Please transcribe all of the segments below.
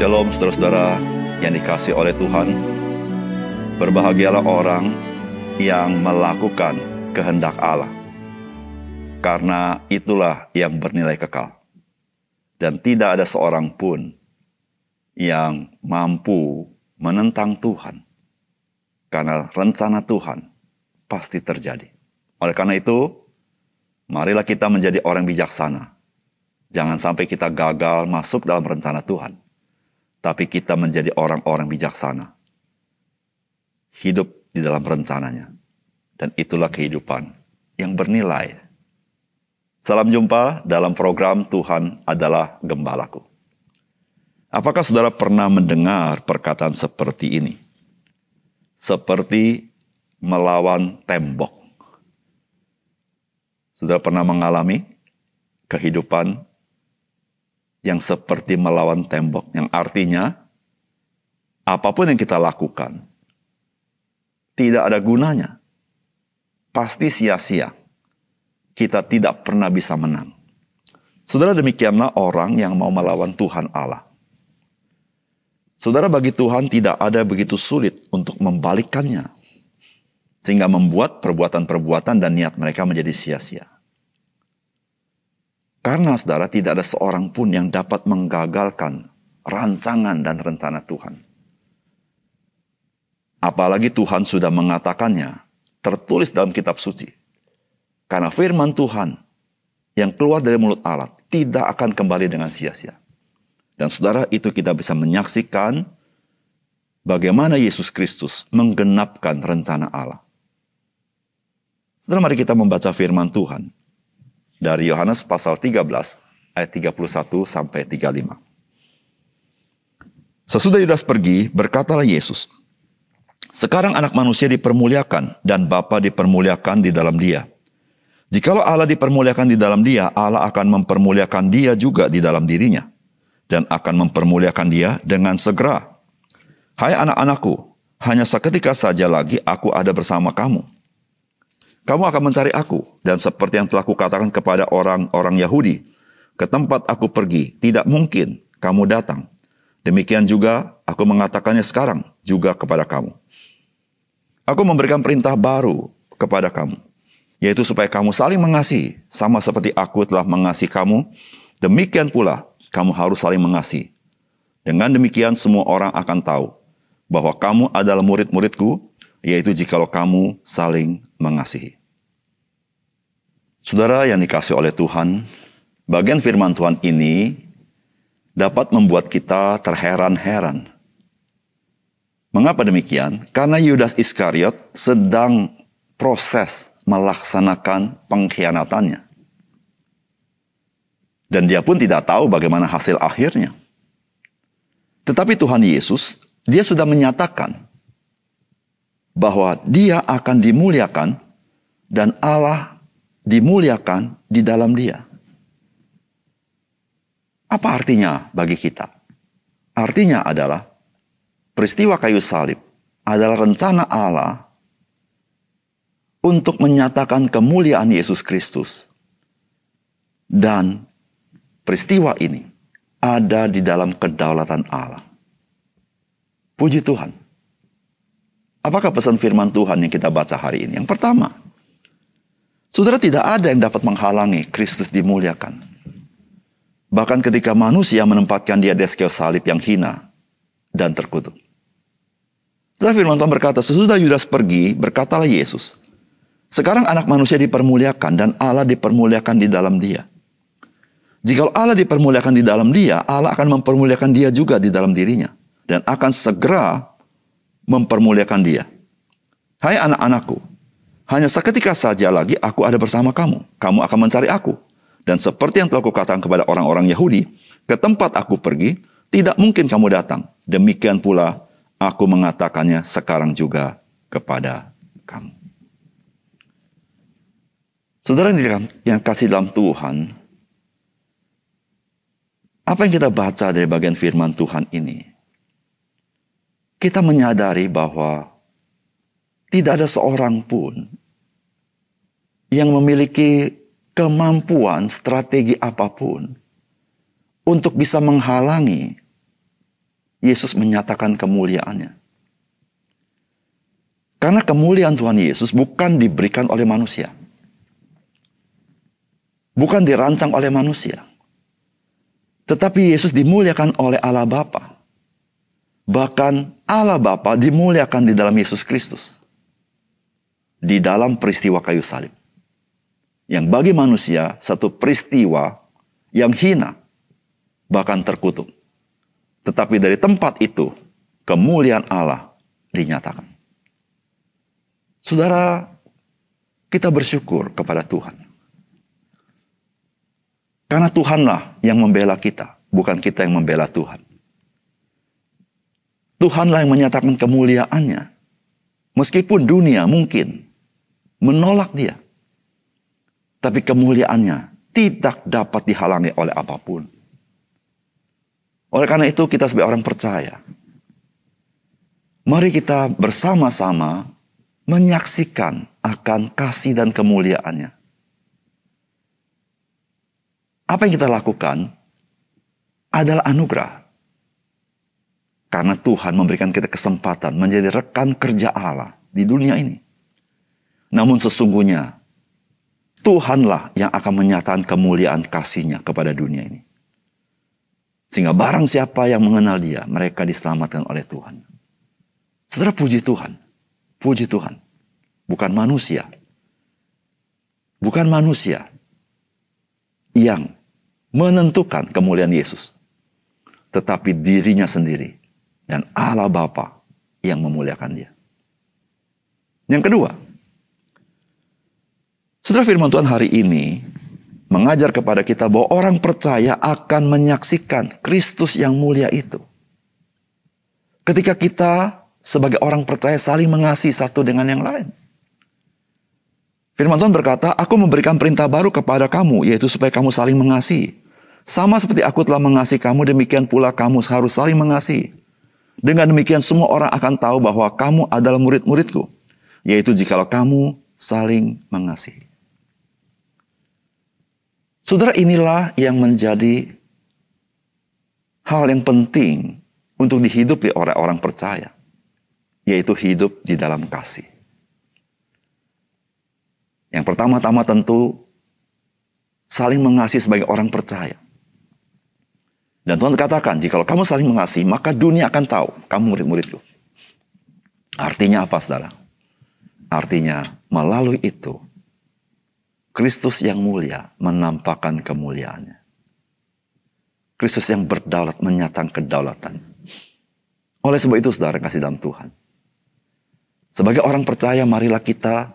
Shalom saudara-saudara yang dikasih oleh Tuhan. Berbahagialah orang yang melakukan kehendak Allah. Karena itulah yang bernilai kekal. Dan tidak ada seorang pun yang mampu menentang Tuhan. Karena rencana Tuhan pasti terjadi. Oleh karena itu, marilah kita menjadi orang bijaksana. Jangan sampai kita gagal masuk dalam rencana Tuhan tapi kita menjadi orang-orang bijaksana. Hidup di dalam rencananya. Dan itulah kehidupan yang bernilai. Salam jumpa dalam program Tuhan adalah Gembalaku. Apakah saudara pernah mendengar perkataan seperti ini? Seperti melawan tembok. Saudara pernah mengalami kehidupan yang seperti melawan tembok, yang artinya apa pun yang kita lakukan tidak ada gunanya. Pasti sia-sia. Kita tidak pernah bisa menang. Saudara demikianlah orang yang mau melawan Tuhan Allah. Saudara bagi Tuhan tidak ada begitu sulit untuk membalikkannya. Sehingga membuat perbuatan-perbuatan dan niat mereka menjadi sia-sia. Karena saudara tidak ada seorang pun yang dapat menggagalkan rancangan dan rencana Tuhan. Apalagi Tuhan sudah mengatakannya, tertulis dalam kitab suci. Karena firman Tuhan yang keluar dari mulut Allah tidak akan kembali dengan sia-sia. Dan saudara itu kita bisa menyaksikan bagaimana Yesus Kristus menggenapkan rencana Allah. Saudara mari kita membaca firman Tuhan dari Yohanes pasal 13 ayat 31 sampai 35. Sesudah Yudas pergi, berkatalah Yesus, sekarang anak manusia dipermuliakan dan Bapa dipermuliakan di dalam dia. Jikalau Allah dipermuliakan di dalam dia, Allah akan mempermuliakan dia juga di dalam dirinya. Dan akan mempermuliakan dia dengan segera. Hai anak-anakku, hanya seketika saja lagi aku ada bersama kamu kamu akan mencari aku. Dan seperti yang telah kukatakan kepada orang-orang Yahudi, ke tempat aku pergi, tidak mungkin kamu datang. Demikian juga aku mengatakannya sekarang juga kepada kamu. Aku memberikan perintah baru kepada kamu, yaitu supaya kamu saling mengasihi, sama seperti aku telah mengasihi kamu, demikian pula kamu harus saling mengasihi. Dengan demikian semua orang akan tahu bahwa kamu adalah murid-muridku, yaitu jikalau kamu saling mengasihi. Saudara yang dikasih oleh Tuhan, bagian firman Tuhan ini dapat membuat kita terheran-heran. Mengapa demikian? Karena Yudas Iskariot sedang proses melaksanakan pengkhianatannya. Dan dia pun tidak tahu bagaimana hasil akhirnya. Tetapi Tuhan Yesus, dia sudah menyatakan bahwa dia akan dimuliakan dan Allah dimuliakan di dalam dia. Apa artinya bagi kita? Artinya adalah peristiwa kayu salib adalah rencana Allah untuk menyatakan kemuliaan Yesus Kristus. Dan peristiwa ini ada di dalam kedaulatan Allah. Puji Tuhan. Apakah pesan firman Tuhan yang kita baca hari ini? Yang pertama, Saudara tidak ada yang dapat menghalangi Kristus dimuliakan. Bahkan ketika manusia menempatkan dia di atas salib yang hina dan terkutuk. Saya firman Tuhan berkata, sesudah Yudas pergi, berkatalah Yesus, sekarang anak manusia dipermuliakan dan Allah dipermuliakan di dalam dia. Jika Allah dipermuliakan di dalam dia, Allah akan mempermuliakan dia juga di dalam dirinya. Dan akan segera mempermuliakan dia. Hai anak-anakku, hanya seketika saja lagi aku ada bersama kamu. Kamu akan mencari aku. Dan seperti yang telah kukatakan kepada orang-orang Yahudi, ke tempat aku pergi, tidak mungkin kamu datang. Demikian pula aku mengatakannya sekarang juga kepada kamu. Saudara yang kasih dalam Tuhan, apa yang kita baca dari bagian firman Tuhan ini? Kita menyadari bahwa tidak ada seorang pun yang memiliki kemampuan strategi apa pun untuk bisa menghalangi Yesus menyatakan kemuliaannya. Karena kemuliaan Tuhan Yesus bukan diberikan oleh manusia. Bukan dirancang oleh manusia. Tetapi Yesus dimuliakan oleh Allah Bapa. Bahkan Allah Bapa dimuliakan di dalam Yesus Kristus. Di dalam peristiwa kayu salib. Yang bagi manusia satu peristiwa yang hina. Bahkan terkutuk. Tetapi dari tempat itu kemuliaan Allah dinyatakan. Saudara, kita bersyukur kepada Tuhan. Karena Tuhanlah yang membela kita, bukan kita yang membela Tuhan. Tuhanlah yang menyatakan kemuliaannya. Meskipun dunia mungkin menolak dia. Tapi kemuliaannya tidak dapat dihalangi oleh apa pun. Oleh karena itu kita sebagai orang percaya. Mari kita bersama-sama menyaksikan akan kasih dan kemuliaannya. Apa yang kita lakukan adalah anugerah. Karena Tuhan memberikan kita kesempatan menjadi rekan kerja Allah di dunia ini. Namun sesungguhnya Tuhanlah yang akan menyatakan kemuliaan kasihnya kepada dunia ini. Sehingga barang siapa yang mengenal dia, mereka diselamatkan oleh Tuhan. Saudara puji Tuhan. Puji Tuhan. Bukan manusia. Bukan manusia yang menentukan kemuliaan Yesus. Tetapi dirinya sendiri dan Allah Bapa yang memuliakan dia. Yang kedua, Saudara firman Tuhan hari ini mengajar kepada kita bahwa orang percaya akan menyaksikan Kristus yang mulia itu. Ketika kita sebagai orang percaya saling mengasihi satu dengan yang lain. Firman Tuhan berkata, Aku memberikan perintah baru kepada kamu, yaitu supaya kamu saling mengasihi. Sama seperti aku telah mengasihi kamu, demikian pula kamu harus saling mengasihi. Dengan demikian semua orang akan tahu bahwa kamu adalah murid-muridku, yaitu jikalau kamu saling mengasihi. Saudara inilah yang menjadi hal yang penting untuk dihidupi oleh orang percaya yaitu hidup di dalam kasih. Yang pertama-tama tentu saling mengasihi sebagai orang percaya. Dan Tuhan katakan, jika kamu saling mengasihi, maka dunia akan tahu kamu murid-muridku. Artinya apa, saudara? Artinya, melalui itu, Kristus yang mulia menampakkan kemuliaannya. Kristus yang berdaulat menyatakan kedaulatan. Oleh sebab itu, saudara kasih dalam Tuhan. Sebagai orang percaya, marilah kita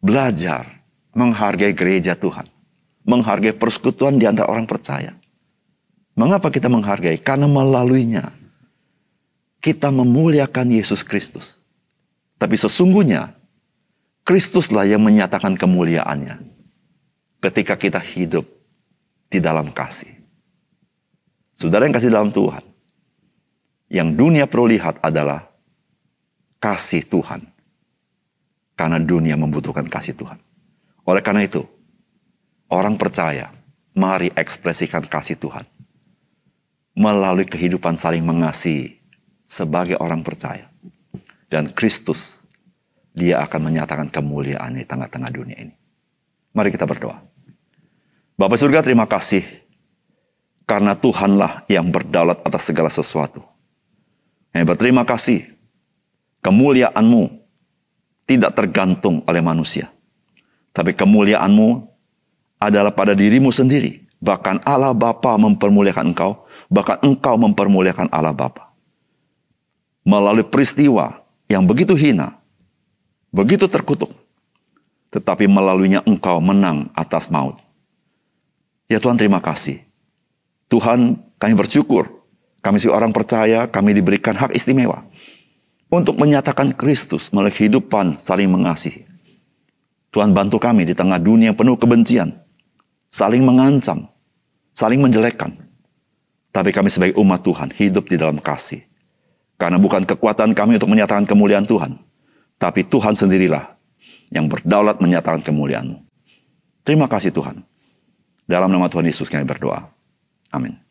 belajar menghargai gereja Tuhan. Menghargai persekutuan di antara orang percaya. Mengapa kita menghargai? Karena melaluinya kita memuliakan Yesus Kristus. Tapi sesungguhnya Kristuslah yang menyatakan kemuliaannya ketika kita hidup di dalam kasih. Saudara yang kasih dalam Tuhan, yang dunia perlu lihat adalah kasih Tuhan. Karena dunia membutuhkan kasih Tuhan. Oleh karena itu, orang percaya, mari ekspresikan kasih Tuhan. Melalui kehidupan saling mengasihi sebagai orang percaya. Dan Kristus, dia akan menyatakan kemuliaan di tengah-tengah dunia ini. Mari kita berdoa. Bapak surga terima kasih karena Tuhanlah yang berdaulat atas segala sesuatu. Kami berterima kasih kemuliaanmu tidak tergantung oleh manusia. Tapi kemuliaanmu adalah pada dirimu sendiri. Bahkan Allah Bapa mempermuliakan engkau. Bahkan engkau mempermuliakan Allah Bapa. Melalui peristiwa yang begitu hina. Begitu terkutuk. Tetapi melaluinya engkau menang atas maut. Ya Tuhan terima kasih. Tuhan kami bersyukur. Kami si orang percaya, kami diberikan hak istimewa untuk menyatakan Kristus melalui kehidupan saling mengasihi. Tuhan bantu kami di tengah dunia yang penuh kebencian, saling mengancam, saling menjelekkan. Tapi kami sebagai umat Tuhan hidup di dalam kasih. Karena bukan kekuatan kami untuk menyatakan kemuliaan Tuhan, tapi Tuhan sendirilah yang berdaulat menyatakan kemuliaan. Terima kasih Tuhan. Dalam nama Tuhan Yesus kami berdoa. Amin.